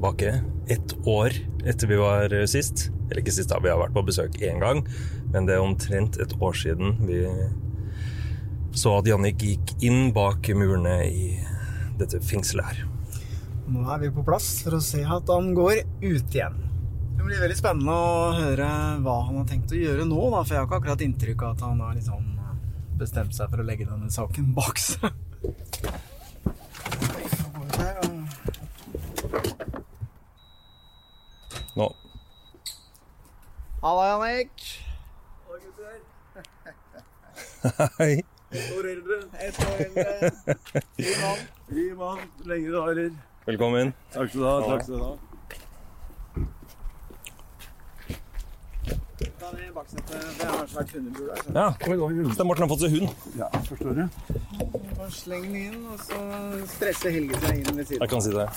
Tilbake. Ett år etter vi var sist. Eller ikke sist, da, vi har vært på besøk én gang. Men det er omtrent et år siden vi så at Jannik gikk inn bak murene i dette fengselet her. Nå er vi på plass for å se at han går ut igjen. Det blir veldig spennende å høre hva han har tenkt å gjøre nå, da, for jeg har ikke akkurat inntrykk av at han har liksom bestemt seg for å legge denne saken bak seg. Så går vi her, og- Nå. Halla, Jannik. Hei. Ett år eldre. Ett år eldre. Fy mann. Fy mann. Lenge du varer. Velkommen. Takk skal du ha. Takk skal du ha. Det har et svært hundebur der. Ja, kom det er Morten har fått seg hund. Ja, forstår du. Bare sleng den inn, og så stresser Helge seg inn ved siden. Jeg kan si det.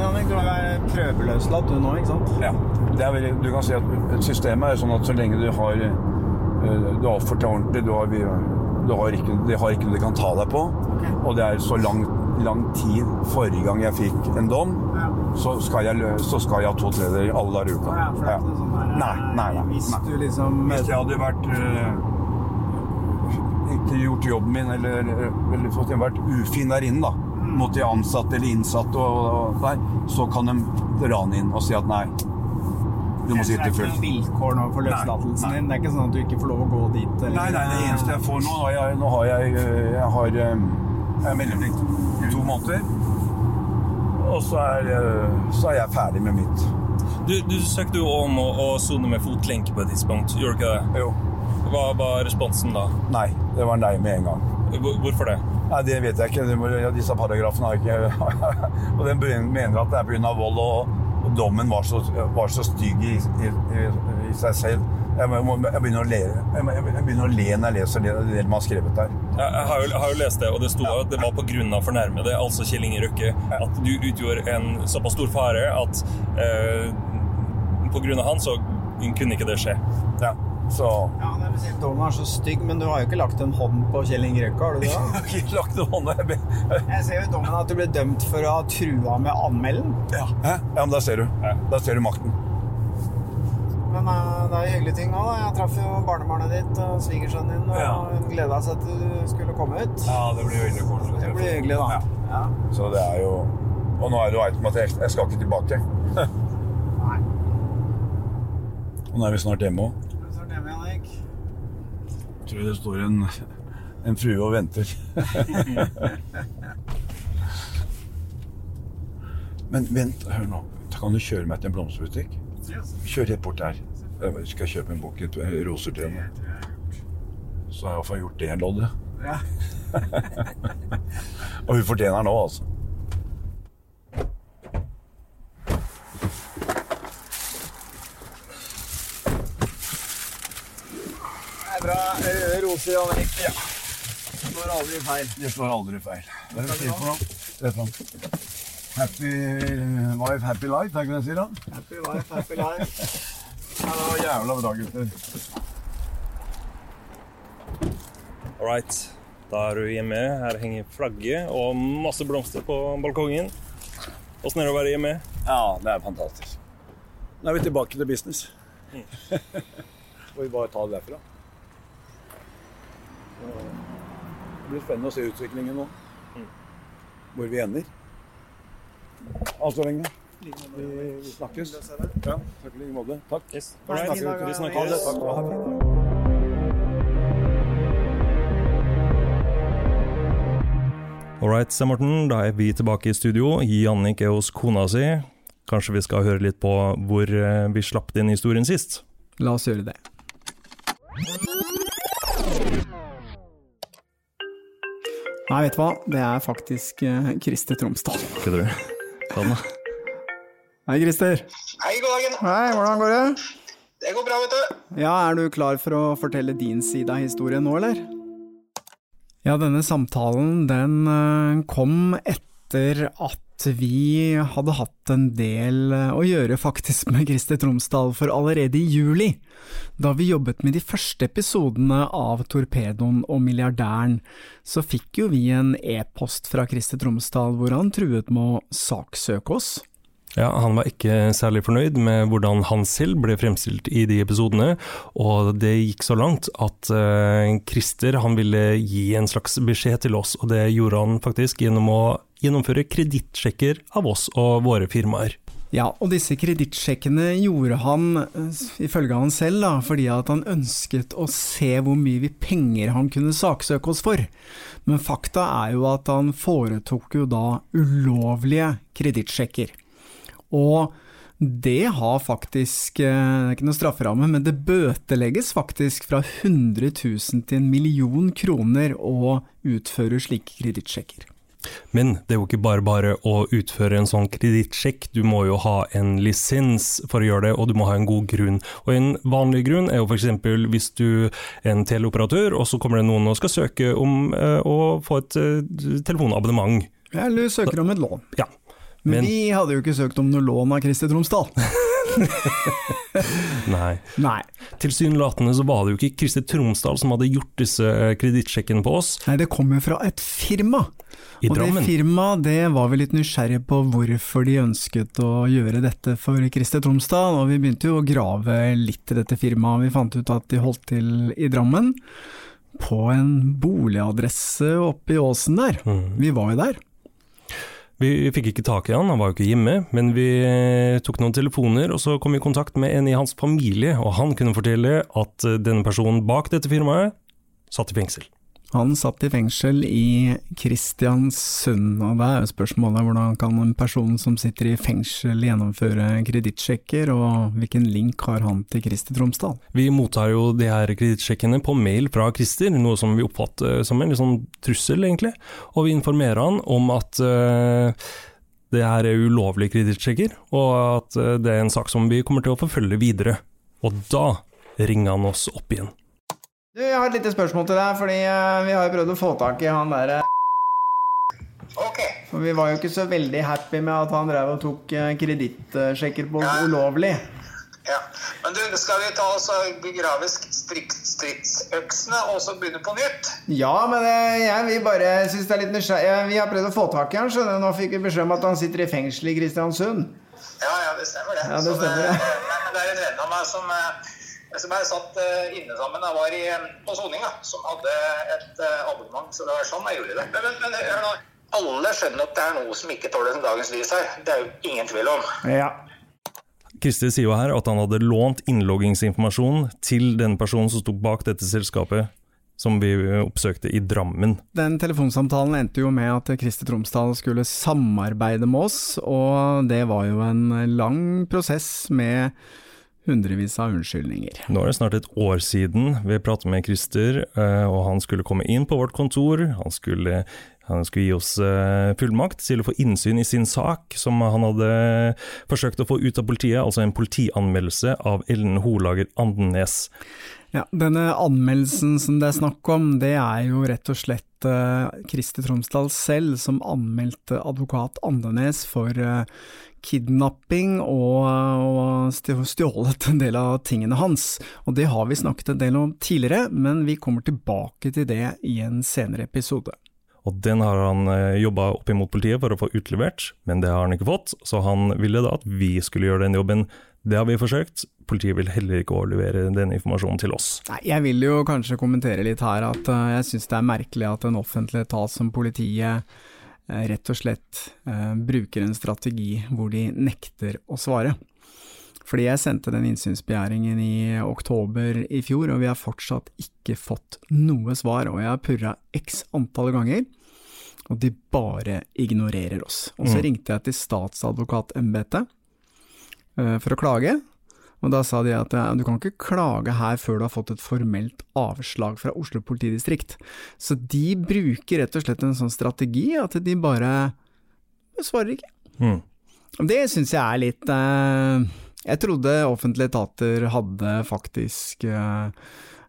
Men Jannik, du være prøveløslatt du nå, ikke sant? Ja. Det er veldig, du kan si at systemet er sånn at så lenge du har eh, Du har oppført deg ordentlig, du har, du har ikke, de har ikke noe de kan ta deg på, og det er så lang, lang tid forrige gang jeg fikk en dom, Ja. så skal jeg, så skal jeg ha to tredjedeler alle dager i uka. Ja, er ikke sånn Nei, nei, nei. Hvis du liksom Hvis jeg hadde vært øh, ikke gjort jobben min, eller, eller eller vært ufin der inne, da, mot de ansatte eller innsatte, og, og der, så kan de dra han inn og si at nei, du må Det sitte er ikke fullt. vilkår nå for løslatelsen din. Det er ikke sånn at du ikke får lov å gå dit. Eller, Nei, nei, det eneste jeg får nå, har jeg, nå har jeg, jeg har øh, jeg meldeplikt i to måneder. Og så er, øh, så er jeg ferdig med mitt. Du, du søkte jo om å, å sone med fotlenke på et tidspunkt. Gjorde du ikke det? Jo. Hva var responsen da? Nei, det var nei med en gang. Hvorfor det? Nei, det vet jeg ikke. De, ja, disse paragrafene har ikke Og den mener at det er pga. vold, og, og dommen var så, var så stygg i, i, i, i seg selv. Jeg, må, jeg, begynner å le, jeg, jeg begynner å le når jeg leser det, det man har skrevet der. Jeg, har jo, har jo lest det, og det sto at det var pga. fornærmede, altså Kjell Inge Røkke, at du utgjorde en såpass stor fare at eh, pga. han så kunne ikke det skje. Ja, så Ja, det vil si Dommen er så stygg, men du har jo ikke lagt en hånd på Kjell Inge Røkke, har du det? Jeg har ikke lagt en hånd jeg ser jo i dommen at du ble dømt for å ha trua med anmelden. ja. Ja, men der ser du. Ja. Der ser du makten. Men eh, det er jo hyggelige ting òg. Jeg traff jo barnebarnet ditt og svigersønnen din, og Ja. hun gleda seg til du skulle komme ut. Ja, det blir veldig koselig. Det blir hyggelig, da. Ja. Ja. Så det er jo Og nå er det jo eit med at jeg, jeg skal ikke tilbake. Nei. Og nå er vi snart hjemme òg. Men så er det med, Jannik. Tror det står en, en frue og venter. Men vent, hør nå. Kan du kjøre meg til en blomsterbutikk? Kjør rett bort der. Jeg skal kjøpe en bukett roser til henne. Så har jeg iallfall gjort det loddet. Ja. Og hun fortjener nå, altså. Det er bra. Røde i Amerika. Ja. Det slår aldri feil. Det slår aldri feil. Hva er det du sier for noe? Rett. Happy wife, happy life, er ikke det jeg sier da? Happy life, happy life. Ja, det var jævla bra, gutter. All right. Da er du hjemme. Her henger flagget og masse blomster på balkongen. Åssen er det å være hjemme? Ja, det er fantastisk. Nå er vi tilbake til business. Får vi bare ta det derfra. Det blir spennende å se utviklingen nå. Hvor vi ender. Altså, lenge. Vi, vi snakkes. Ja, takk i like måte. Takk. Yes. Vi snakkes. Ha det. Sten Morten, da er vi tilbake i studio. Jannik er hos kona si. Kanskje vi skal høre litt på hvor eh, vi slapp den historien sist? La oss gjøre det. Nei, vet du hva? Det er faktisk Krister Christer Tromsdal. Kødder du? Sånn, da. Hei, Krister. Hei, god dagen. Hei, hvordan går det? Det går bra, vet du. Ja, er du klar for å fortelle din side av historien nå, eller? Ja, denne samtalen, den eh, kom etter at vi hadde hatt en del eh, å gjøre faktisk med Christer Tromsdal, for allerede i juli, da vi jobbet med de første episodene av Torpedoen og Milliardæren, så fikk jo vi en e-post fra Christer Tromsdal hvor han truet med å saksøke oss. Ja, Han var ikke særlig fornøyd med hvordan han selv ble fremstilt i de episodene, og det gikk så langt at uh, Christer han ville gi en slags beskjed til oss, og det gjorde han faktisk gjennom å gjennomføre kredittsjekker av oss og våre firmaer. Ja, og disse kredittsjekkene gjorde han, eh, ifølge han selv, da, fordi at han ønsket å se hvor mye penger han kunne saksøke oss for. Men fakta er jo at han foretok jo da ulovlige kredittsjekker. Og det har faktisk eh, Det er ikke noe strafferamme, men det bøtelegges faktisk fra 100 000 til en million kroner å utføre slike kredittsjekker. Men det er jo ikke bare bare å utføre en sånn kredittsjekk, du må jo ha en lisens for å gjøre det, og du må ha en god grunn. Og en vanlig grunn er jo f.eks. hvis du er en teleoperatør, og så kommer det noen og skal søke om eh, å få et eh, telefonabonnement. Eller søker om et lån. Ja. Men, Men- vi hadde jo ikke søkt om noe lån av Christer Tromsdal. Nei. Nei. Tilsynelatende så var det jo ikke Christer Tromsdal som hadde gjort disse eh, kredittsjekkene på oss Nei, det kom jo fra et firma. i og Drammen. det firmaet det var vi litt nysgjerrige på hvorfor de ønsket å gjøre dette for Christer Tromsdal, og vi begynte jo å grave litt i dette firmaet. Vi fant ut at de holdt til i Drammen, på en boligadresse oppe i åsen der. Mm. Vi var jo der. Vi fikk ikke tak i han, han var jo ikke hjemme, men vi eh, tok noen telefoner, og så kom vi i kontakt med en i hans familie, og han kunne fortelle at eh, denne personen bak dette firmaet satt i fengsel. Han satt i fengsel i Kristiansund, og da er jo spørsmålet hvordan kan en person som sitter i fengsel gjennomføre kredittsjekker, og hvilken link har han til Kristi Tromsdal? Vi mottar jo de her kredittsjekkene på mail fra Krister, noe som vi oppfatter som en sånn trussel, egentlig. Og vi informerer han om at uh, det her er ulovlige kredittsjekker, og at eh, det er en sak som vi kommer til å forfølge videre. Og da ringer han oss opp igjen. Du, jeg har et lite spørsmål til deg, fordi eh, vi har jo prøvd å få tak i han derre Ok. For vi var jo ikke så veldig happy med at han drev og tok eh, kredittsjekker på Ja. ulovlig. Ja. Men du, skal vi ta oss begrave stridsøksene og så begynne på nytt? Ja, men eh, jeg vil bare synes det er litt nysgjerrig. Vi har prøvd å få tak i han, skjønner du. Nå fikk vi beskjed om at han sitter i fengsel i Kristiansund. Ja, ja, det stemmer det. Ja, det stemmer det. Det er en venn av meg som, som jeg satt eh, inne sammen. Jeg var i, eh, på soning, som hadde et eh, abonnement. Så det var sånn jeg gjorde det. Men, men, men hør nå. Alle skjønner at det er noe som ikke tåler dagens lys her. Det er jo ingen tvil om. Ja. Christer sier jo her at han hadde lånt innloggingsinformasjon til den personen som sto bak dette selskapet som vi oppsøkte i Drammen. Den telefonsamtalen endte jo med at Kristi Tromsdal skulle samarbeide med oss, og det var jo en lang prosess med hundrevis av unnskyldninger. Nå er det snart et år siden vi pratet med Christer, eh, og han skulle komme inn på vårt kontor. Han skulle, han skulle gi oss eh, fullmakt til å få innsyn i sin sak, som han hadde forsøkt å få ut av politiet, altså en politianmeldelse av Ellen Holager Andenes. Ja, Denne anmeldelsen som det er snakk om, det er jo rett og slett uh, Kristi Tromsdal selv som anmeldte advokat Andenes for eh, kidnapping og, stjålet en del av tingene hans. Og det har vi snakket en del om tidligere, men vi kommer tilbake til det i en senere episode. Og den har han jobba opp imot politiet for å få utlevert, men det har han ikke fått, så han ville da at vi skulle gjøre den jobben Det har vi forsøkt. Politiet vil heller ikke overlevere den informasjonen til oss. Nei, jeg vil jo kanskje kommentere litt her at uh, jeg syns det er merkelig at en offentlig etat som politiet uh, rett og slett uh, bruker en strategi hvor de nekter å svare. Fordi jeg sendte den innsynsbegjæringen i oktober i fjor, og vi har fortsatt ikke fått noe svar. Og jeg har purra x antall ganger, og de bare ignorerer oss. Og så Mm. ringte jeg til statsadvokatembetet for å klage, og da sa de at ja, du kan ikke klage her før du har fått et formelt avslag fra Oslo politidistrikt. Så de bruker rett og slett en sånn strategi at de bare svarer ikke. Mm. Det syns jeg er litt eh, Jeg trodde offentlige etater hadde faktisk eh,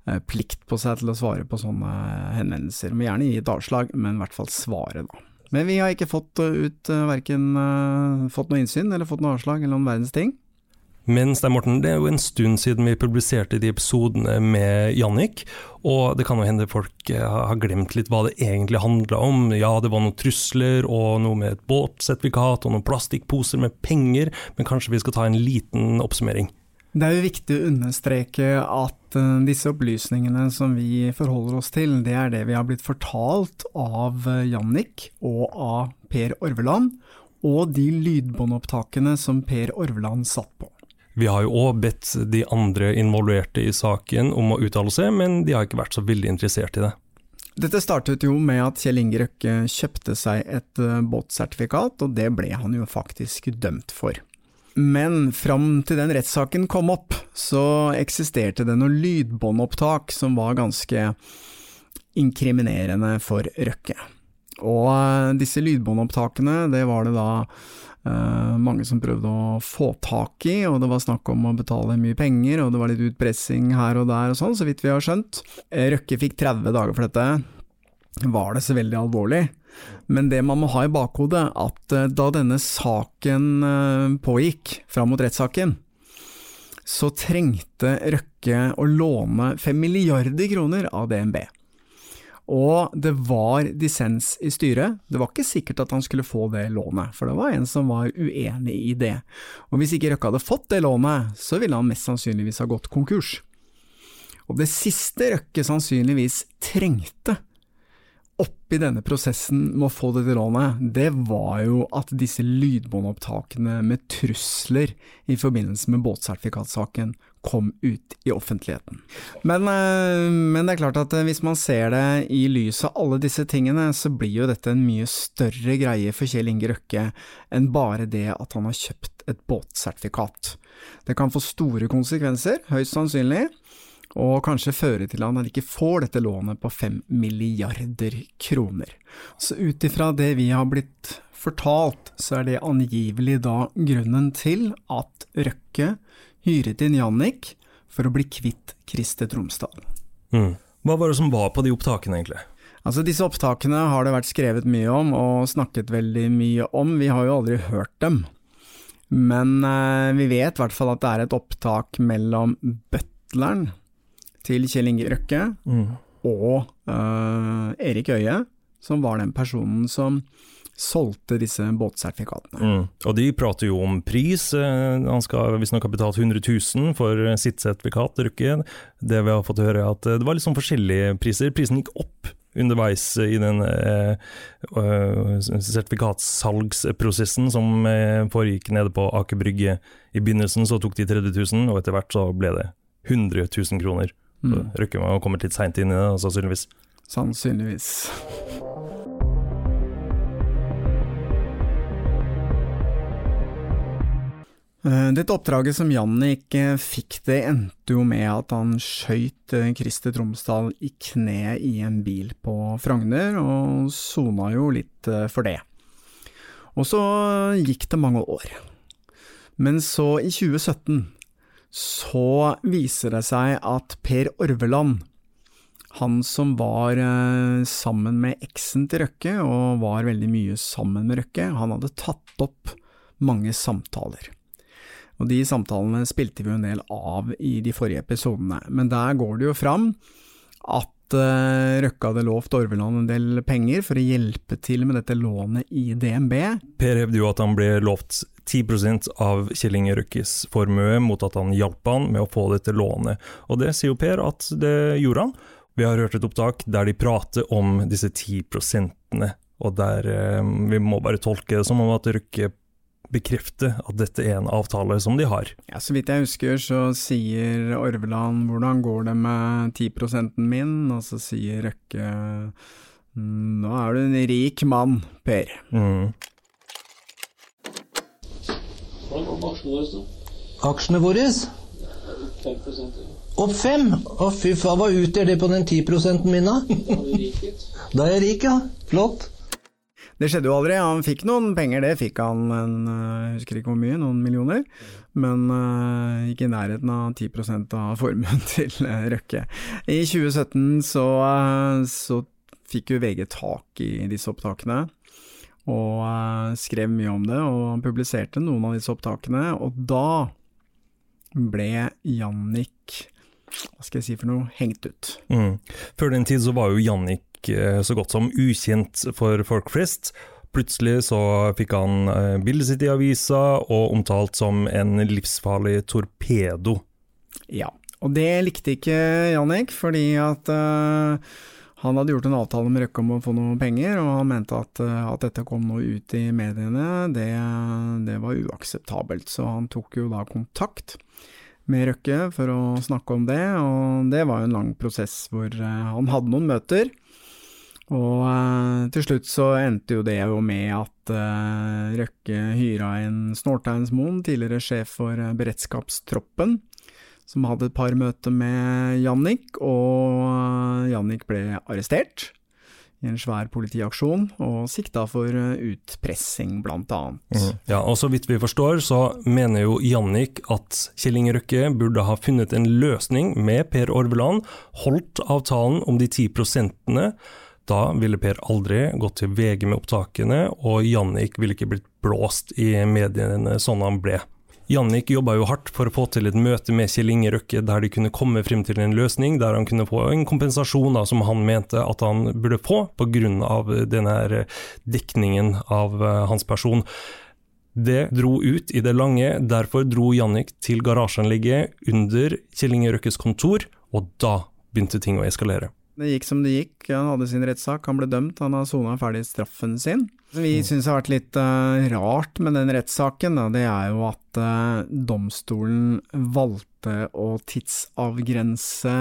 eh, plikt på seg til å svare på sånne henvendelser. Må gjerne gi et avslag, men i hvert fall svare, da. Men vi har ikke fått eh, ut eh, verken eh, fått noe innsyn eller fått noe avslag eller noen verdens ting. Men Stein Morten, det er jo en stund siden vi publiserte de episodene med Jannik, og det kan jo hende folk har glemt litt hva det egentlig handla om. Ja, det var noen trusler og noe med et båtsertifikat og noen plastikkposer med penger, men kanskje vi skal ta en liten oppsummering? Det er jo viktig å understreke at eh, disse opplysningene som vi forholder oss til, det er det vi har blitt fortalt av eh, Jannik og av Per Orveland, og de lydbåndopptakene som Per Orveland satt på. Vi har jo òg bedt de andre involverte i saken om å uttale seg, men de har ikke vært så veldig interessert i det. Dette startet jo med at Kjell Inge Røkke kjøpte seg et eh, båtsertifikat, og det ble han jo faktisk dømt for. Men fram til den rettssaken kom opp, så eksisterte det noen lydbåndopptak som var ganske inkriminerende for Røkke. Og eh, disse lydbåndopptakene, det var det da eh, mange som prøvde å få tak i, og det var snakk om å betale mye penger, og det var litt utpressing her og der og sånn, så vidt vi har skjønt. Eh, Røkke fikk 30 dager for dette. Var det så veldig alvorlig? Men det man må ha i bakhodet, at eh, da denne saken eh, pågikk, fram mot rettssaken, så trengte Røkke å låne 5 milliarder kroner av DNB. Og det var dissens i styret. Det var ikke sikkert at han skulle få det lånet, for det var en som var uenig i det. Og hvis ikke Røkke hadde fått det lånet, så ville han mest sannsynligvis ha gått konkurs. Og det siste Røkke sannsynligvis trengte oppi denne prosessen med å få dette lånet, det var jo at disse lydbåndopptakene med trusler i forbindelse med båtsertifikatsaken kom ut i offentligheten. Men, eh, men det er klart at eh, hvis man ser det i lys av alle disse tingene, så blir jo dette en mye større greie for Kjell Inge Røkke enn bare det at han har kjøpt et båtsertifikat. Det kan få store konsekvenser, høyst sannsynlig og kanskje føre til at han ikke får dette lånet på fem milliarder kroner. Så ut ifra det vi har blitt fortalt, så er det angivelig da grunnen til at Røkke hyret inn Jannik for å bli kvitt Christer Tromsdal. Mm. Hva var det som var på de opptakene, egentlig? Altså Disse opptakene har det vært skrevet mye om og snakket veldig mye om, vi har jo aldri hørt dem. Men eh, vi vet i hvert fall at det er et opptak mellom butleren til Kjell Inge Røkke og uh, Erik Øie, som var den personen som solgte disse båtsertifikatene. Mm. Og de prater jo om pris. eh, Han skal visstnok ha betalt 100 000 for sitt sertifikat, Røkke. Det vi har fått høre er at eh, det var litt sånn forskjellige priser. Prisen gikk opp underveis i den eh, eh, sertifikatsalgsprosessen som eh, foregikk nede på Aker Brygge. I begynnelsen så tok de 30 000, og etter hvert så ble det 100 000 kroner. Så Mm. man må ha kommet litt seint inn i det, sannsynligvis. Sannsynligvis. Eh, Dette oppdraget som Jannik eh, fikk, det endte jo med at han skøyt eh, Christer Tromsdal i kneet i en bil på Frogner, og sona jo litt for det. Og så gikk det mange år. Men så, i 2017, så viser det seg at Per Orveland, han som var eh, sammen med eksen til Røkke, og var veldig mye sammen med Røkke, han hadde tatt opp mange samtaler. Og de samtalene spilte vi en del av i de forrige episodene, men der går det jo fram at at uh, Røkke hadde lovt Orveland en del penger for å hjelpe til med dette lånet i DNB. Per hevder jo at han ble lovt 10 av Kjell Inge Røkkes formue mot at han hjalp han med å få dette lånet, og det sier jo Per at det gjorde han. Vi har hørt et opptak der de prater om disse 10 prosentene, og der uh, vi må bare tolke det som om at Røkke bekrefte at dette er en avtale som de har. Ja, Så vidt jeg husker så sier Orveland 'hvordan går det med 10% min', og så sier Røkke 'nå er du en rik mann, Per'. Mm. Hvordan går aksjene våre? Aksjene våre? 5 Opp fem? Å fy faen, hva utgjør det på den 10 min da? Er. Da er jeg rik, ja. Flott. Det skjedde jo aldri. Han fikk noen penger, det fikk han, men eh, jeg husker ikke hvor mye, noen millioner. Men uh, ikke i nærheten av 10% av formuen til uh, Røkke. I 2017 så, uh, så fikk jo VG tak i disse opptakene. Og skrev mye om det, og publiserte noen av disse opptakene. Og da ble Jannik, hva skal jeg si for noe, hengt ut. Mm. Før den tid så var jo Jannik så godt som ukjent for folk flest. Plutselig så fikk han bildet sitt i avisa, og omtalt som en livsfarlig torpedo. Ja, og det likte ikke Jannik, fordi at uh, han hadde gjort en avtale med Røkke om å få noe penger, og han mente at, at dette kom nå ut i mediene, det, det var uakseptabelt. Så han tok jo da kontakt med Røkke for å snakke om det, og det var jo en lang prosess hvor han hadde noen møter. Og uh, til slutt så endte jo det jo med at uh, Røkke hyra inn Snorteinsmoen, tidligere sjef for uh, beredskapstroppen, som hadde et par møter med Jannik, og Jannik ble arrestert i en svær politiaksjon, og sikta for utpressing, blant annet. Mm. Ja, og så vidt vi forstår, så mener jo Jannik at Kjell Inge Røkke burde ha funnet en løsning med Per Orveland, holdt avtalen om de ti prosentene, da ville Per aldri gått til VG med opptakene, og Jannik ville ikke blitt blåst i mediene sånn han ble. Jannik jobba jo hardt for å få til et møte med Kjell Inge Røkke der de kunne komme frem til en løsning, der han kunne få en kompensasjon da, som han mente at han burde få pga. denne dekningen av hans person. Det dro ut i det lange, derfor dro Jannik til garasjeanlegget under Kjell Inge Røkkes kontor, og da begynte ting å eskalere. Det gikk som det gikk, han hadde sin rettssak, han ble dømt, han har sona ferdig straffen sin. Vi vi syns har vært litt uh, rart med den rettssaken, det er jo at uh, domstolen valgte å tidsavgrense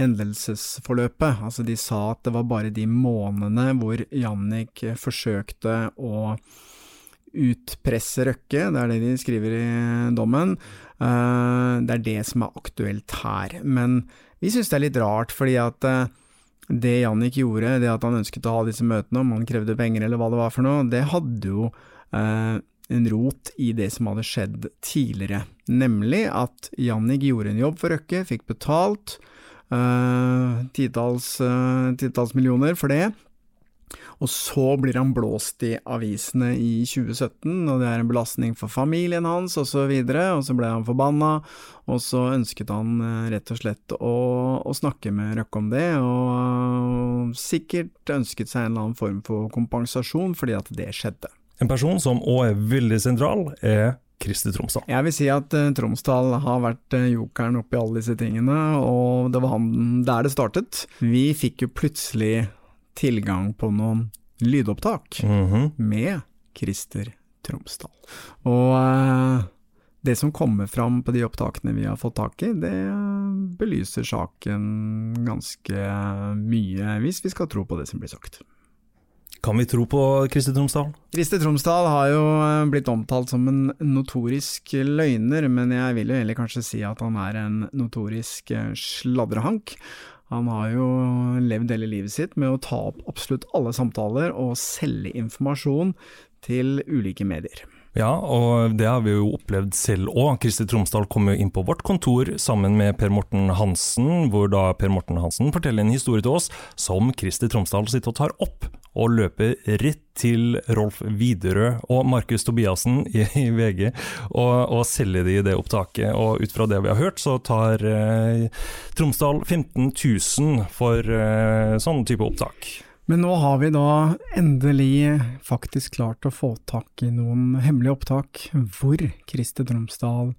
hendelsesforløpet. Altså de sa at det var bare de månedene hvor Jannik forsøkte å utpresse Røkke, det er det de skriver i dommen. Uh, det er det som er aktuelt her. Men vi syns det er litt rart, fordi at uh, det Jannik gjorde, det at han ønsket å ha disse møtene, om han krevde penger eller hva det var for noe, det hadde jo eh, en rot i det som hadde skjedd tidligere. Nemlig at Jannik gjorde en jobb for Røkke, fikk betalt eh, titalls, titalls millioner for det, og så blir han blåst i avisene i 2017, og det er en belastning for familien hans osv., og, så videre, og så ble han forbanna, og så ønsket han eh, rett og slett å, å snakke med Røkke om det, og, og sikkert ønsket seg en eller annen form for kompensasjon fordi at det skjedde. En person som òg er veldig sentral, er Kristi Tromsdal. Jeg vil si at uh, Tromsdal har vært uh, jokeren oppi alle disse tingene, og det var han der det startet. Vi fikk jo plutselig tilgang på noen lydopptak mm -hmm. med Christer Tromsdal. Og uh, det som kommer fram på de opptakene vi har fått tak i, det belyser saken ganske mye, hvis vi skal tro på det som blir sagt. Kan vi tro på Christer Tromsdal? Christer Tromsdal har jo eh, blitt omtalt som en notorisk løgner, men jeg vil jo egentlig kanskje si at han er en notorisk eh, sladrehank. Han har jo levd hele livet sitt med å ta opp absolutt alle samtaler og selge informasjon til ulike medier. Ja, og det har vi jo opplevd selv òg. Kristi Tromsdal kom jo inn på vårt kontor sammen med Per Morten Hansen, hvor da Per Morten Hansen forteller en historie til oss som Kristi Tromsdal sitter og tar opp. Og løper rett til Rolf Widerøe og Markus Tobiassen i, i VG og, og selger de det opptaket. Og ut fra det vi har hørt, så tar eh, Tromsdal 15 000 for eh, sånn type opptak. Men nå har vi da endelig faktisk klart å få tak i noen hemmelige opptak hvor Christer Tromsdal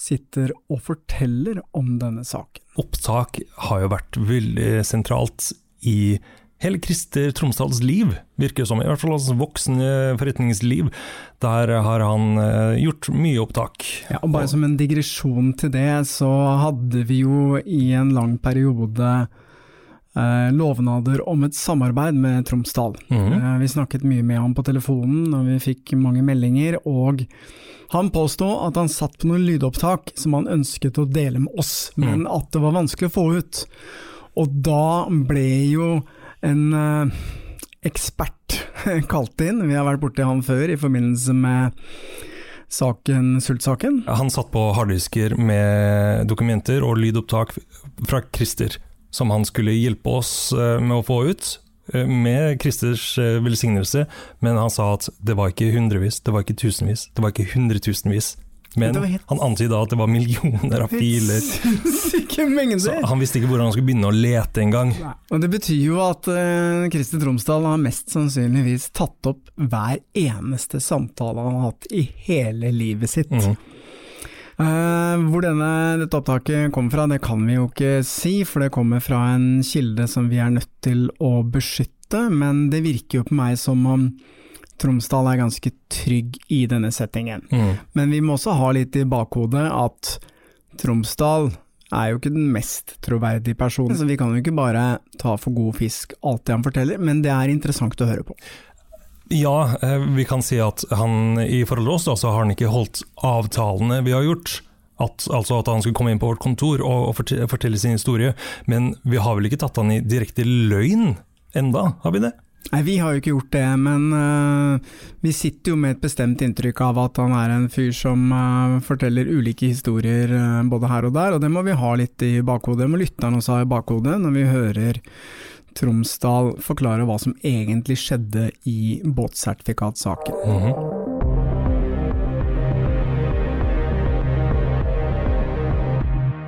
sitter og forteller om denne saken. Opptak har jo vært veldig sentralt i hele Christer Tromsdals liv, virker som. I hvert fall hans voksne forretningsliv. Der har han eh, gjort mye opptak. Ja, og bare som en digresjon til det, så hadde vi jo i en lang periode eh, lovnader om et samarbeid med Tromsdal. Mhm. Eh, vi snakket mye med ham på telefonen, og vi fikk mange meldinger. Og han påsto at han satt på noen lydopptak som han ønsket å dele med oss, men at det var vanskelig å få ut. Og da ble jo en eh, ekspert kalt inn. Vi har vært borti han før i forbindelse med saken, Sult-saken. Han satt på harddisker med dokumenter og lydopptak fra Christer, som han skulle hjelpe oss eh, med å få ut. eh, Med Christers velsignelse, men han sa at det var ikke hundrevis, det var ikke tusenvis, det var ikke hundretusenvis. Men han antyda at det var millioner av filer. Så han visste ikke hvordan han skulle begynne å lete engang. Det betyr jo at uh, Christer Tromsdal har mest sannsynligvis tatt opp hver eneste samtale han har hatt i hele livet sitt. Mm. Uh, hvor denne, dette opptaket kommer fra, det kan vi jo ikke si, for det kommer fra en kilde som vi er nødt til å beskytte, men det virker jo på meg som om Tromsdal er ganske trygg i denne settingen. Mm. Men vi må også ha litt i bakhodet at Tromsdal er jo ikke den mest troverdige personen, så vi kan jo ikke bare ta for god fisk alt det han forteller, men det er interessant å høre på. Ja, eh, vi kan si at han i forhold til oss da, så har han ikke holdt avtalene vi har gjort. At, altså at han skulle komme inn på vårt kontor og, fortelle sin historie. Men vi har vel ikke tatt han i direkte løgn enda, har vi det? Nei, vi har jo ikke gjort det, men uh, vi sitter jo med et bestemt inntrykk av at han er en fyr som uh, forteller ulike historier uh, både her og der, og det må vi ha litt i bakhodet. Det må lytterne også ha i bakhodet når vi hører Tromsdal forklare hva som egentlig skjedde i båtsertifikatsaken.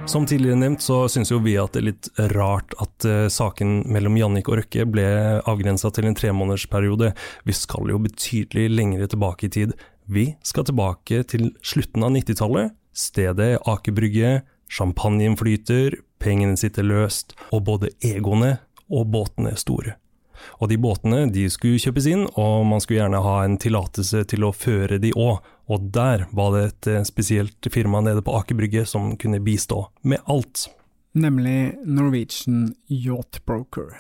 Som tidligere nevnt så syns jo vi at det er litt rart at uh, saken mellom Jannik og Røkke ble avgrensa til en tremånedersperiode. Vi skal jo betydelig lengre tilbake i tid. Vi skal tilbake til slutten av 90-tallet. Stedet er Aker Brygge, champagnen flyter, pengene sitter løst, og både egoene og båtene er store. Og de båtene de skulle kjøpes inn, og man skulle gjerne ha en tillatelse til å føre de òg. Og der var det et eh, spesielt firma nede på Aker Brygge som kunne bistå med alt. Nemlig Norwegian Yacht Broker.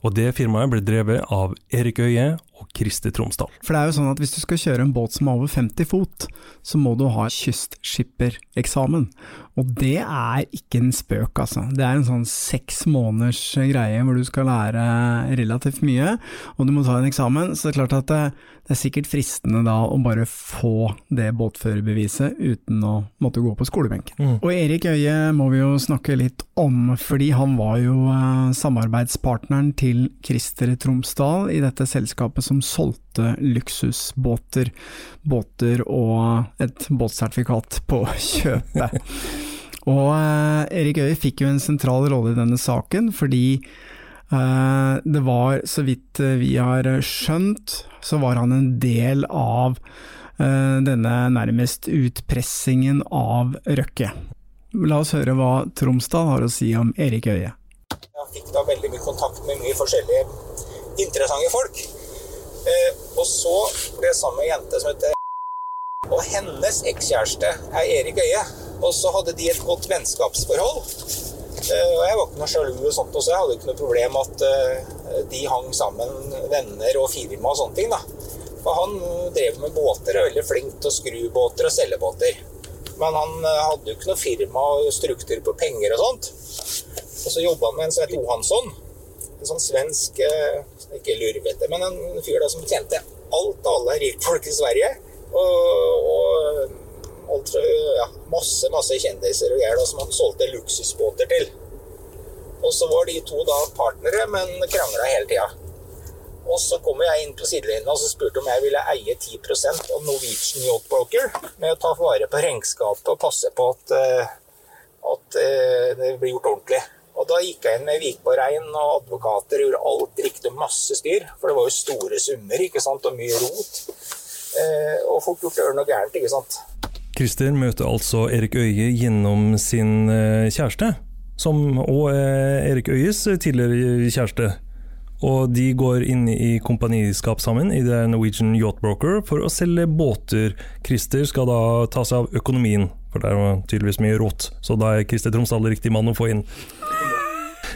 Og det firmaet ble drevet av Erik Øie og Christer Tromsdal. For det er jo sånn at hvis du skal kjøre en båt som er over 50 fot, så må du ha kystskippereksamen. Og det er ikke en spøk, altså. Det er en sånn seks måneders greie hvor du skal lære relativt mye, og du må ta en eksamen. Så det er klart at det, det er sikkert fristende da å bare få det båtførerbeviset uten å måtte gå på skolebenken. Og Erik Øie må vi jo snakke litt om, fordi han var jo eh, samarbeidspartneren til Krister Tromsdal i dette selskapet som solgte luksusbåter, båter og et båtsertifikat på kjøpet. Og eh, Erik Øie fikk jo en sentral rolle i denne saken, fordi eh, det var, så vidt eh, vi har skjønt, så var han en del av denne nærmest utpressingen av Røkke. La oss høre hva Tromsdal har å si om Erik Øie. Jeg fikk da veldig mye kontakt med mye forskjellige interessante folk. Eh, og så ble jeg sammen med ei jente som heter Og hennes ekskjæreste er Erik Øie. Og så hadde de et godt vennskapsforhold. Eh, og jeg var ikke noe sjalu og sånt, så jeg hadde ikke noe problem at eh, de hang sammen, venner og firma og sånne ting. da. For han drev med båter, er veldig flink til å skru båter og selge båter. Men han hadde jo ikke noe firma og struktur på penger og sånt. Og så jobba han med en som het Johansson. En sånn svensk eh, Ikke lurvete, men en fyr da som tjente alt og alle rikfolk i Sverige. Og, og alt, ja, masse masse kjendiser og greier som han solgte luksusbåter til. Og så var de to da partnere, men krangla hele tida. Og så kom jeg inn på sidelinja og så spurte om jeg ville eie 10 av Norwegian Yacht Broker med å ta vare på regnskapet og passe på at, eh, at eh, det blir gjort ordentlig. Og da gikk jeg inn med Vikborg-Rein og advokater gjorde alt riktig masse styr. For det var jo store summer ikke sant? og mye rot. Eh, og fort gjort å gjøre noe gærent, ikke sant. Christer møter altså Erik Øye gjennom sin eh, kjæreste, som og eh, Erik Øyes tidligere kjæreste. Og de går inn i kompaniskap sammen i det Norwegian Yacht Broker for å selge båter. Christer skal da ta seg av økonomien, for det er tydeligvis mye rått. Så da er Christer Tromsdal riktig mann å få inn.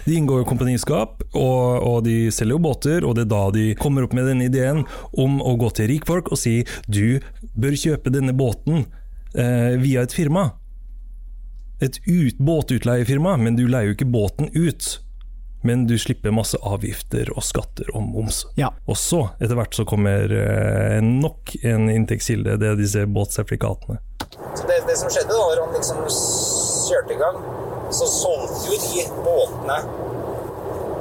De inngår jo kompaniskap, og, og, de selger jo båter, og det er da de kommer opp med denne ideen om å gå til rikfolk og si du bør kjøpe denne båten eh, via et firma. Et ut, båtutleiefirma, men du leier jo ikke båten ut men du slipper masse avgifter og skatter og moms. Ja. Og så, etter hvert, så kommer eh, nok en inntektskilde, det er disse båtsertifikatene. Så det, det, som skjedde da når han liksom kjørte i gang, så solgte jo de båtene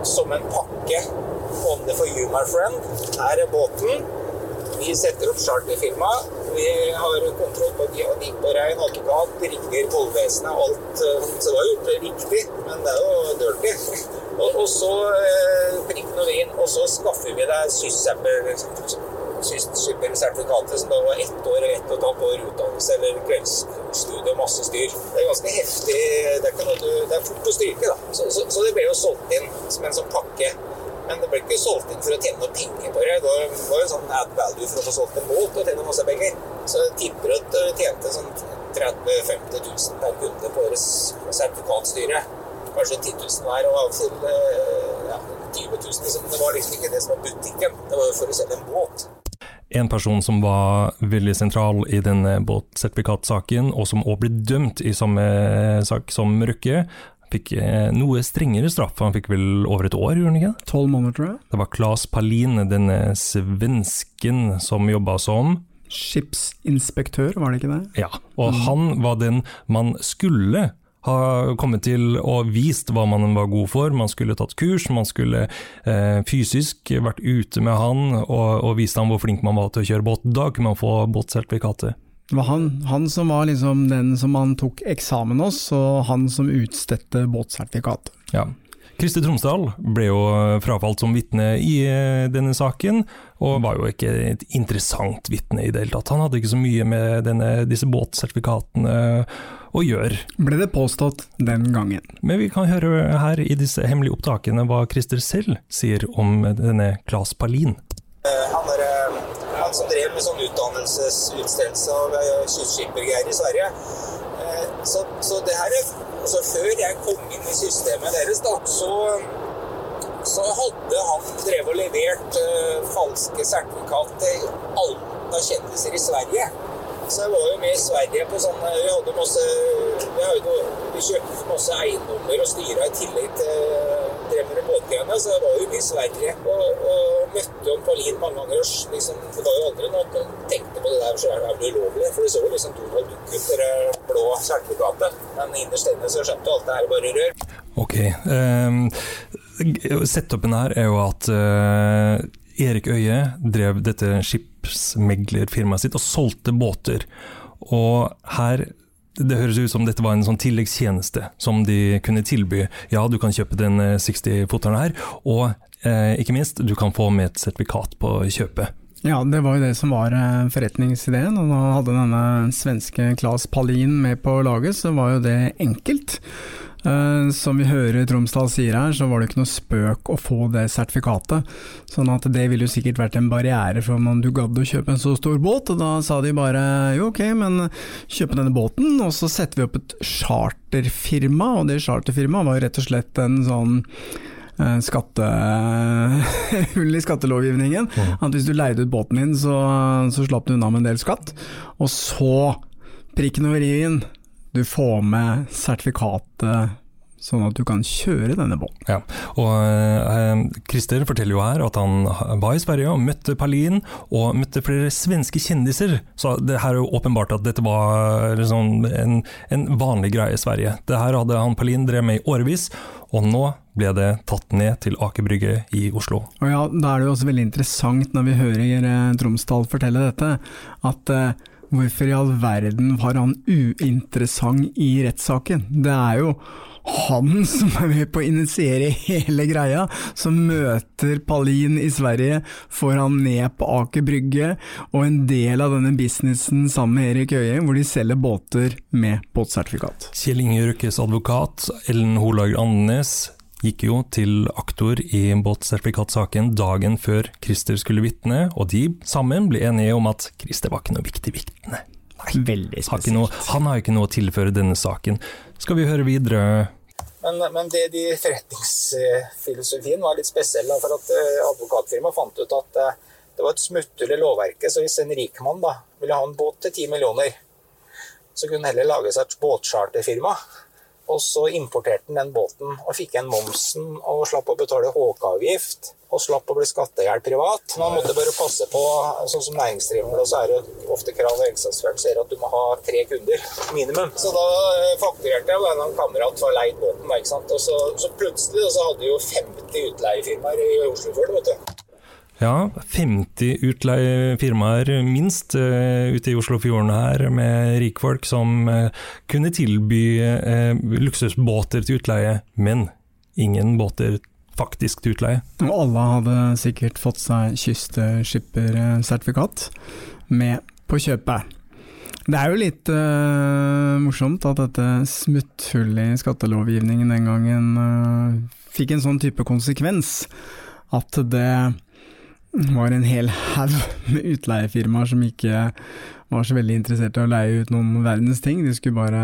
som en pakke. Only for you, my friend. Her er båten. Vi setter opp charterfirma. Vi har kontroll på de og de på rein, advokat, ringer tollvesenet, alt. eh, Så det var gjort riktig, men det er jo dirty. Og, og så eh, prikken over vin, og så skaffer vi deg sysselsertifikatet, som da var ett år og ett og et halvt år utdannelse eller kveldsstudie og masse styr. Det er ganske heftig. Det er, du, det er fort å stryke, da. Så, så, så det ble jo solgt inn som en sånn pakke. Men det ble ikke solgt inn for å tjene noe penger på det. Det var, det var jo sånn add value for å få solgt en båt og tjene masse penger. Så jeg tipper at du tjente sånn 30 000-50 000 per kunde på årets sertifikatstyre. Kanskje 10 000 hver, og av og til eh, ja, 20 000. Liksom. Det var liksom ikke det som var butikken. Det var jo for å selge en båt. En person som var veldig sentral i denne båtsertifikatsaken, og som også ble dømt i samme sak som Røkke, fikk eh, noe strengere straff. Han fikk vel over et år, gjorde han ikke? Tolv måneder, tror jeg. Det var Claes Palin, denne svensken som jobba som Skipsinspektør, var det ikke det? Ja, og han var den man skulle ha kommet til og vist hva man var god for. Man skulle tatt kurs, man skulle eh, fysisk vært ute med han og, og vist ham hvor flink man var til å kjøre båt. Da kunne man få båtsertifikatet. Det var han, han som var liksom den som man tok eksamen hos, og han som utstedte båtsertifikatet. Ja. Kristi Tromsdal ble jo frafalt som vitne i eh, denne saken, og var jo ikke et interessant vitne i det hele tatt. Han hadde ikke så mye med denne, disse båtsertifikatene å gjør. Ble det påstått den gangen. Men vi kan høre her i disse hemmelige opptakene hva Christer selv sier om denne Claes Palin. Eh, Han, er, eh, han som drev med sånn utdannelsesutstedelse av kystskippergreier i Sverige. Eh, Så, så det her er altså Før jeg kom inn i systemet deres, da, så, så hadde han drevet og levert uh, falske sertifikat til alle kjendiser i Sverige. Så jeg var jo med i Sverige på sånn Vi hadde masse Vi, hadde, vi kjøpte masse eiendommer og styra i tillegg til drev med båtgreiene, så jeg var jo mye i Sverige og, og møtte jo Palin mange ganger. og Liksom, det var jo aldri noe at noen tenkte på det der, så er det ulovlig. For det så jo liksom Donald Duck ut det blå sertifikatet. Men innerst inne så skjønte alt det her bare rør. Ok. Um, Setupen her er jo at uh, Erik Øie drev dette skipsmeglerfirmaet sitt og solgte båter. Og her det høres ut som dette var en sånn tilleggstjeneste som de kunne tilby. Ja, du kan kjøpe den 60-foteren her, og eh, ikke minst, du kan få med et sertifikat på kjøpet. Ja, det var jo det som var eh, forretningsideen, og da hadde denne svenske Claes Palin med på laget, så var jo det enkelt. Uh, som vi hører Tromsdal sier her, så var det ikke noe spøk å få det sertifikatet. Sånn at det ville jo sikkert vært en barriere for om du gadd å kjøpe en så stor båt. Og da sa de bare jo ok, men kjøpe denne båten, og så setter vi opp et charterfirma. Og det charterfirmaet var jo rett og slett en sånn skattehull i skattelovgivningen. At hvis du leide ut båten din, så, så slapp du unna med en del skatt. Og så, prikken over i-en, du får med sertifikatet sånn at du kan kjøre denne båten. Ja, og eh, Christer forteller jo her at han var i Sverige og møtte Palin, og møtte flere svenske kjendiser. Så det her er jo åpenbart at dette var liksom en, en vanlig greie i Sverige. Det her hadde han Palin drevet med i årevis, og nå ble det tatt ned til Aker Brygge i Oslo. Og ja, Da er det jo også veldig interessant når vi hører eh, Tromsdal fortelle dette, at eh, hvorfor i all verden var han uinteressant i rettssaken? Det er jo han som er med på å initiere hele greia, som møter Palin i Sverige, får han ned på Aker Brygge, og en del av denne businessen sammen med Erik Øye, hvor de selger båter med båtsertifikat. Kjell Inge Røkkes advokat, Ellen Holager Andenes, gikk jo til aktor i båtsertifikatsaken dagen før Christer skulle vitne, og de sammen ble enige om at Christer var ikke noe viktig vitne. Veldig Har noe, han har jo ikke noe å tilføre denne saken. Skal vi høre videre? Men, men det de forretningsfilosofien var litt spesiell, for at eh, advokatfirmaet fant ut at eh, det var et smutthull i lovverket. Så hvis en rik mann da, ville ha en båt til 10 millioner, så kunne han heller lage seg et båtcharterfirma. Og så importerte han den båten og fikk igjen momsen og slapp å betale HK-avgift. Og slapp å bli skattegjeld privat. Man måtte bare passe på, sånn som næringsdrivende, så er det ofte krav og egenskapsførelse at du må ha tre kunder minimum. Så da eh, fakturerte jeg og en kamerat var leid båten. Og så, så plutselig så hadde jo 50 utleiefirmaer i Oslofjorden, vet du. Ja, 50 utleiefirmaer minst uh, ute i Oslofjorden her, med rikfolk som uh, kunne tilby uh, luksusbåter til utleie, men ingen båter faktisk til utleie. Og alle hadde sikkert fått seg kystskippersertifikat med på kjøpet. Det er jo litt morsomt at dette smutthullet i skattelovgivningen den gangen fikk en sånn type konsekvens. At det var en hel haug med utleiefirmaer som ikke var så veldig interessert i å leie ut noen verdens ting. De skulle bare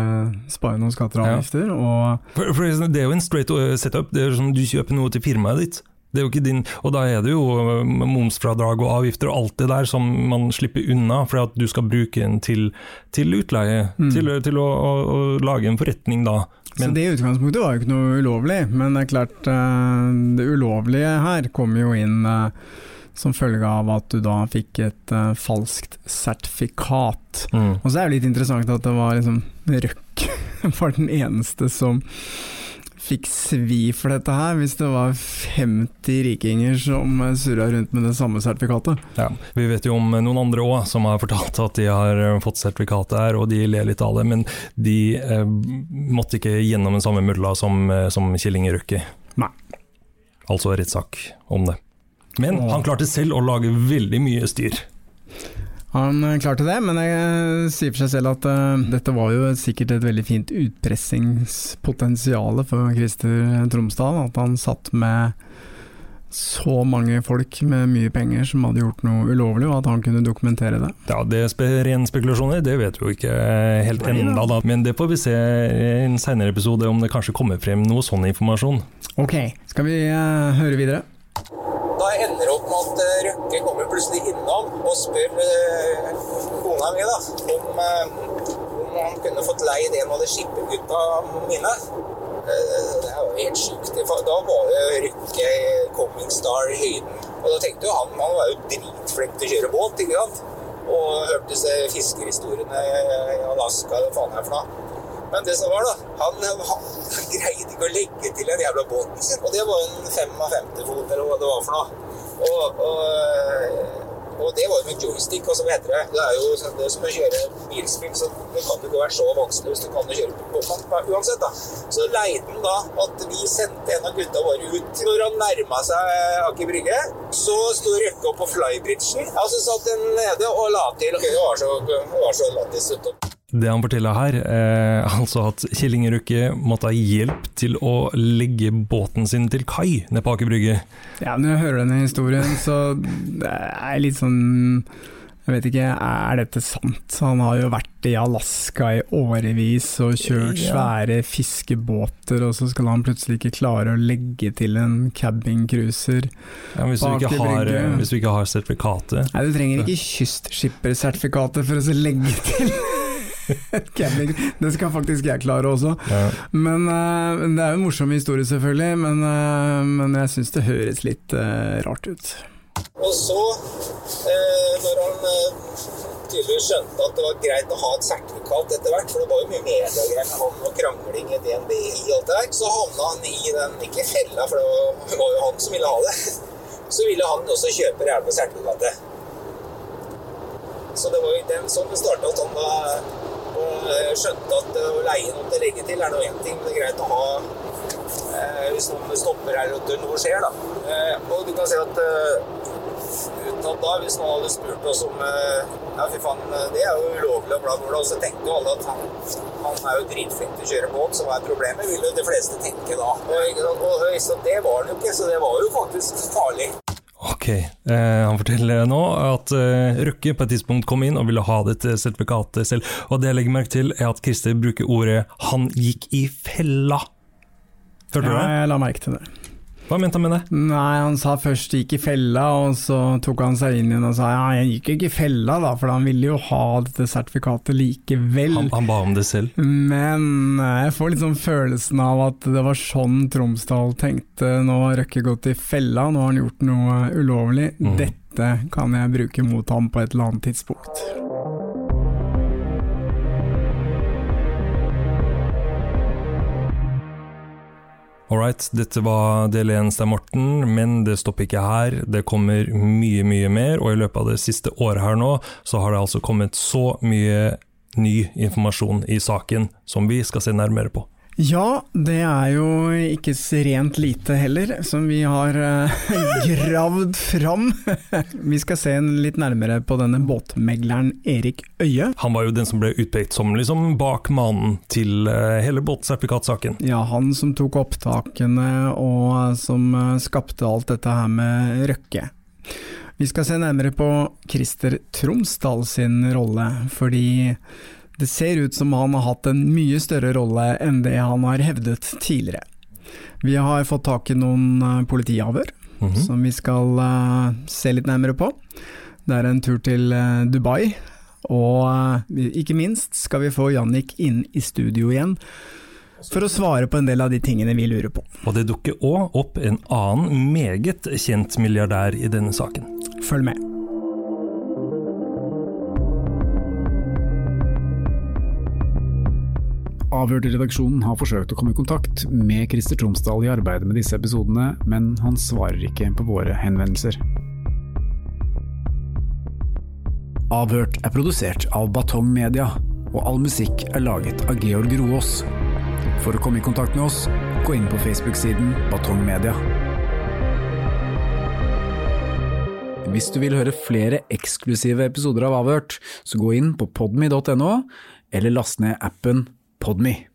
spare noen skatter og avgifter. Og for, for det er jo en straight setup. Det er som du kjøper noe til firmaet ditt. Det er jo ikke din, og da er det jo momsfradrag og avgifter og alt det der som man slipper unna, for at du skal bruke den til, til utleie. Mm. Til, til å, å, å, lage en forretning da. Men, så det i utgangspunktet var jo ikke noe ulovlig, men det er klart det ulovlige her kommer jo inn som følge av at du da fikk et uh, falskt sertifikat. Mm. Og så er det litt interessant at det var liksom Røkke var den eneste som fikk svi for dette her, hvis det var 50 rikinger som surra rundt med det samme sertifikatet. Ja, Vi vet jo om noen andre òg som har fortalt at de har fått sertifikatet her, og de ler litt av det, men de eh, måtte ikke gjennom den samme mulla som, som Kjell Inge Røkke. Nei. Altså rettssak om det. Men han klarte selv å lage veldig mye styr. Han klarte det, men jeg sier for seg selv at uh, dette var jo sikkert et veldig fint utpressingspotensial for Christer Tromsdal. At han satt med så mange folk med mye penger som hadde gjort noe ulovlig, og at han kunne dokumentere det. Ja, Det er ren spekulasjoner, det vet vi jo ikke helt ennå, da. Men det får vi se i en senere episode, om det kanskje kommer frem noe sånn informasjon. Ok, skal vi uh, høre videre? Da ender det opp med at uh, Røkke kommer plutselig innom og spør kona mi da, om, uh, om, han kunne fått leid en av de skippergutta mine. det er jo helt sjukt. Da var jo Røkke coming star i høyden. Og da tenkte jo han Han var jo dritflink til å kjøre båt, ikke sant? Og hørte disse fiskerhistoriene i Alaska, hva faen er for noe. Men det som var, da Han, han greide ikke å legge til den jævla båten sin. Og det var en 55 fot, eller hva det var for noe. Og, og, og det var jo med joystick, og så heter det. Det er jo det er som å kjøre bilspill, så det kan jo ikke være så vanskelig hvis du kan kjøre på båten uansett. da. Så leide han da at vi sendte en av gutta våre ut. Når han nærma seg Aker Brygge, så sto Røkke opp på flybridgen. og så satt den nede og la til. Det var så, det var så lattis. Det han forteller her, er altså at Kjell Inge Røkke måtte ha hjelp til å legge båten sin til kai nede på Aker Brygge. Ja, når jeg hører denne historien, så det er litt sånn jeg vet ikke, er dette sant? Han har jo vært i Alaska i årevis og kjørt svære fiskebåter, og så skal han plutselig ikke klare å legge til en cabincruiser ja, hvis, du ikke har, hvis du ikke har sertifikatet? Nei, du trenger ikke kystskippersertifikatet for å legge til camping. Det skal faktisk jeg klare også. Ja. Men uh, Det er jo en morsom historie, selvfølgelig, men, uh, men jeg syns det høres litt uh, rart ut. Og så, når han tydeligvis skjønte at det var greit å ha et sertifikat etter hvert, for det var jo mye mediegreier med han og krangling i DNBI og alt det der. Så havna han i den, ikke fella, for det var, jo han som ville ha det. Så ville han også kjøpe jævla sertifikatet. Så det var jo den som starta, at han da og skjønte at å leie noe til å legge til er nå én ting, men det er greit å ha eh, hvis noen stopper her og noe skjer, da. Eh, og du kan si at eh, utad da, hvis noen hadde spurt oss om eh, Ja, fy faen, det er jo ulovlig og bla, bla, bla. Og så tenkte jo alle at han, han er jo dritflink til å kjøre båt, som er problemet, vil jo de fleste tenke da. Og, og, og, og det var han jo ikke, så det var jo faktisk farlig. Ok, eh, han forteller nå at eh, Røkke på et tidspunkt kom inn og ville ha dette sertifikatet selv. Og det jeg legger merke til, er at Christer bruker ordet 'han gikk i fella'. Hørte du Ja, det? jeg la merke til det. Hva mente han med det? Nei, han sa først gikk i fella, og så tok han seg inn igjen og sa ja, jeg gikk ikke i fella da, for han ville jo ha dette sertifikatet likevel. Han, han ba om det selv. Men eh, jeg får sånn følelsen av at det var sånn Tromsdal tenkte. Nå har Røkke gått i fella, nå har han gjort noe ulovlig. Mm. Dette kan jeg bruke mot ham på et eller annet tidspunkt. Alright, dette var del én, Stein Morten, men det stopper ikke her. Det kommer mye, mye mer, og i løpet av det siste året her nå, så har det altså kommet så mye ny informasjon i saken som vi skal se nærmere på. Ja, det er jo ikke rent lite heller, som vi har eh, gravd fram. vi skal se en litt nærmere på denne båtmegleren Erik Øye. Han var jo den som ble utpekt som liksom bakmannen til eh, hele båtsertifikatsaken. Ja, han som tok opptakene og som eh, skapte alt dette her med Røkke. Vi skal se nærmere på Christer Tromsdal sin rolle, fordi det ser ut som han har hatt en mye større rolle enn det han har hevdet tidligere. Vi har fått tak i noen politiavhør, mm -hmm. som vi skal uh, se litt nærmere på. Det er en tur til uh, Dubai, og uh, ikke minst skal vi få Jannik inn i studio igjen for å svare på en del av de tingene vi lurer på. Og det dukker òg opp en annen meget kjent milliardær i denne saken. Følg med. Avhørt i redaksjonen har forsøkt å komme i kontakt med Christer Tromsdal i arbeidet med disse episodene, men han svarer ikke på våre henvendelser. Avhørt er produsert av Batong Media, og all musikk er laget av Georg Roås. For å komme i kontakt med oss, gå inn på Facebook-siden Batong Media. Hvis du vil høre flere eksklusive episoder av Avhørt, så gå inn på podme.no, eller last ned appen Podme.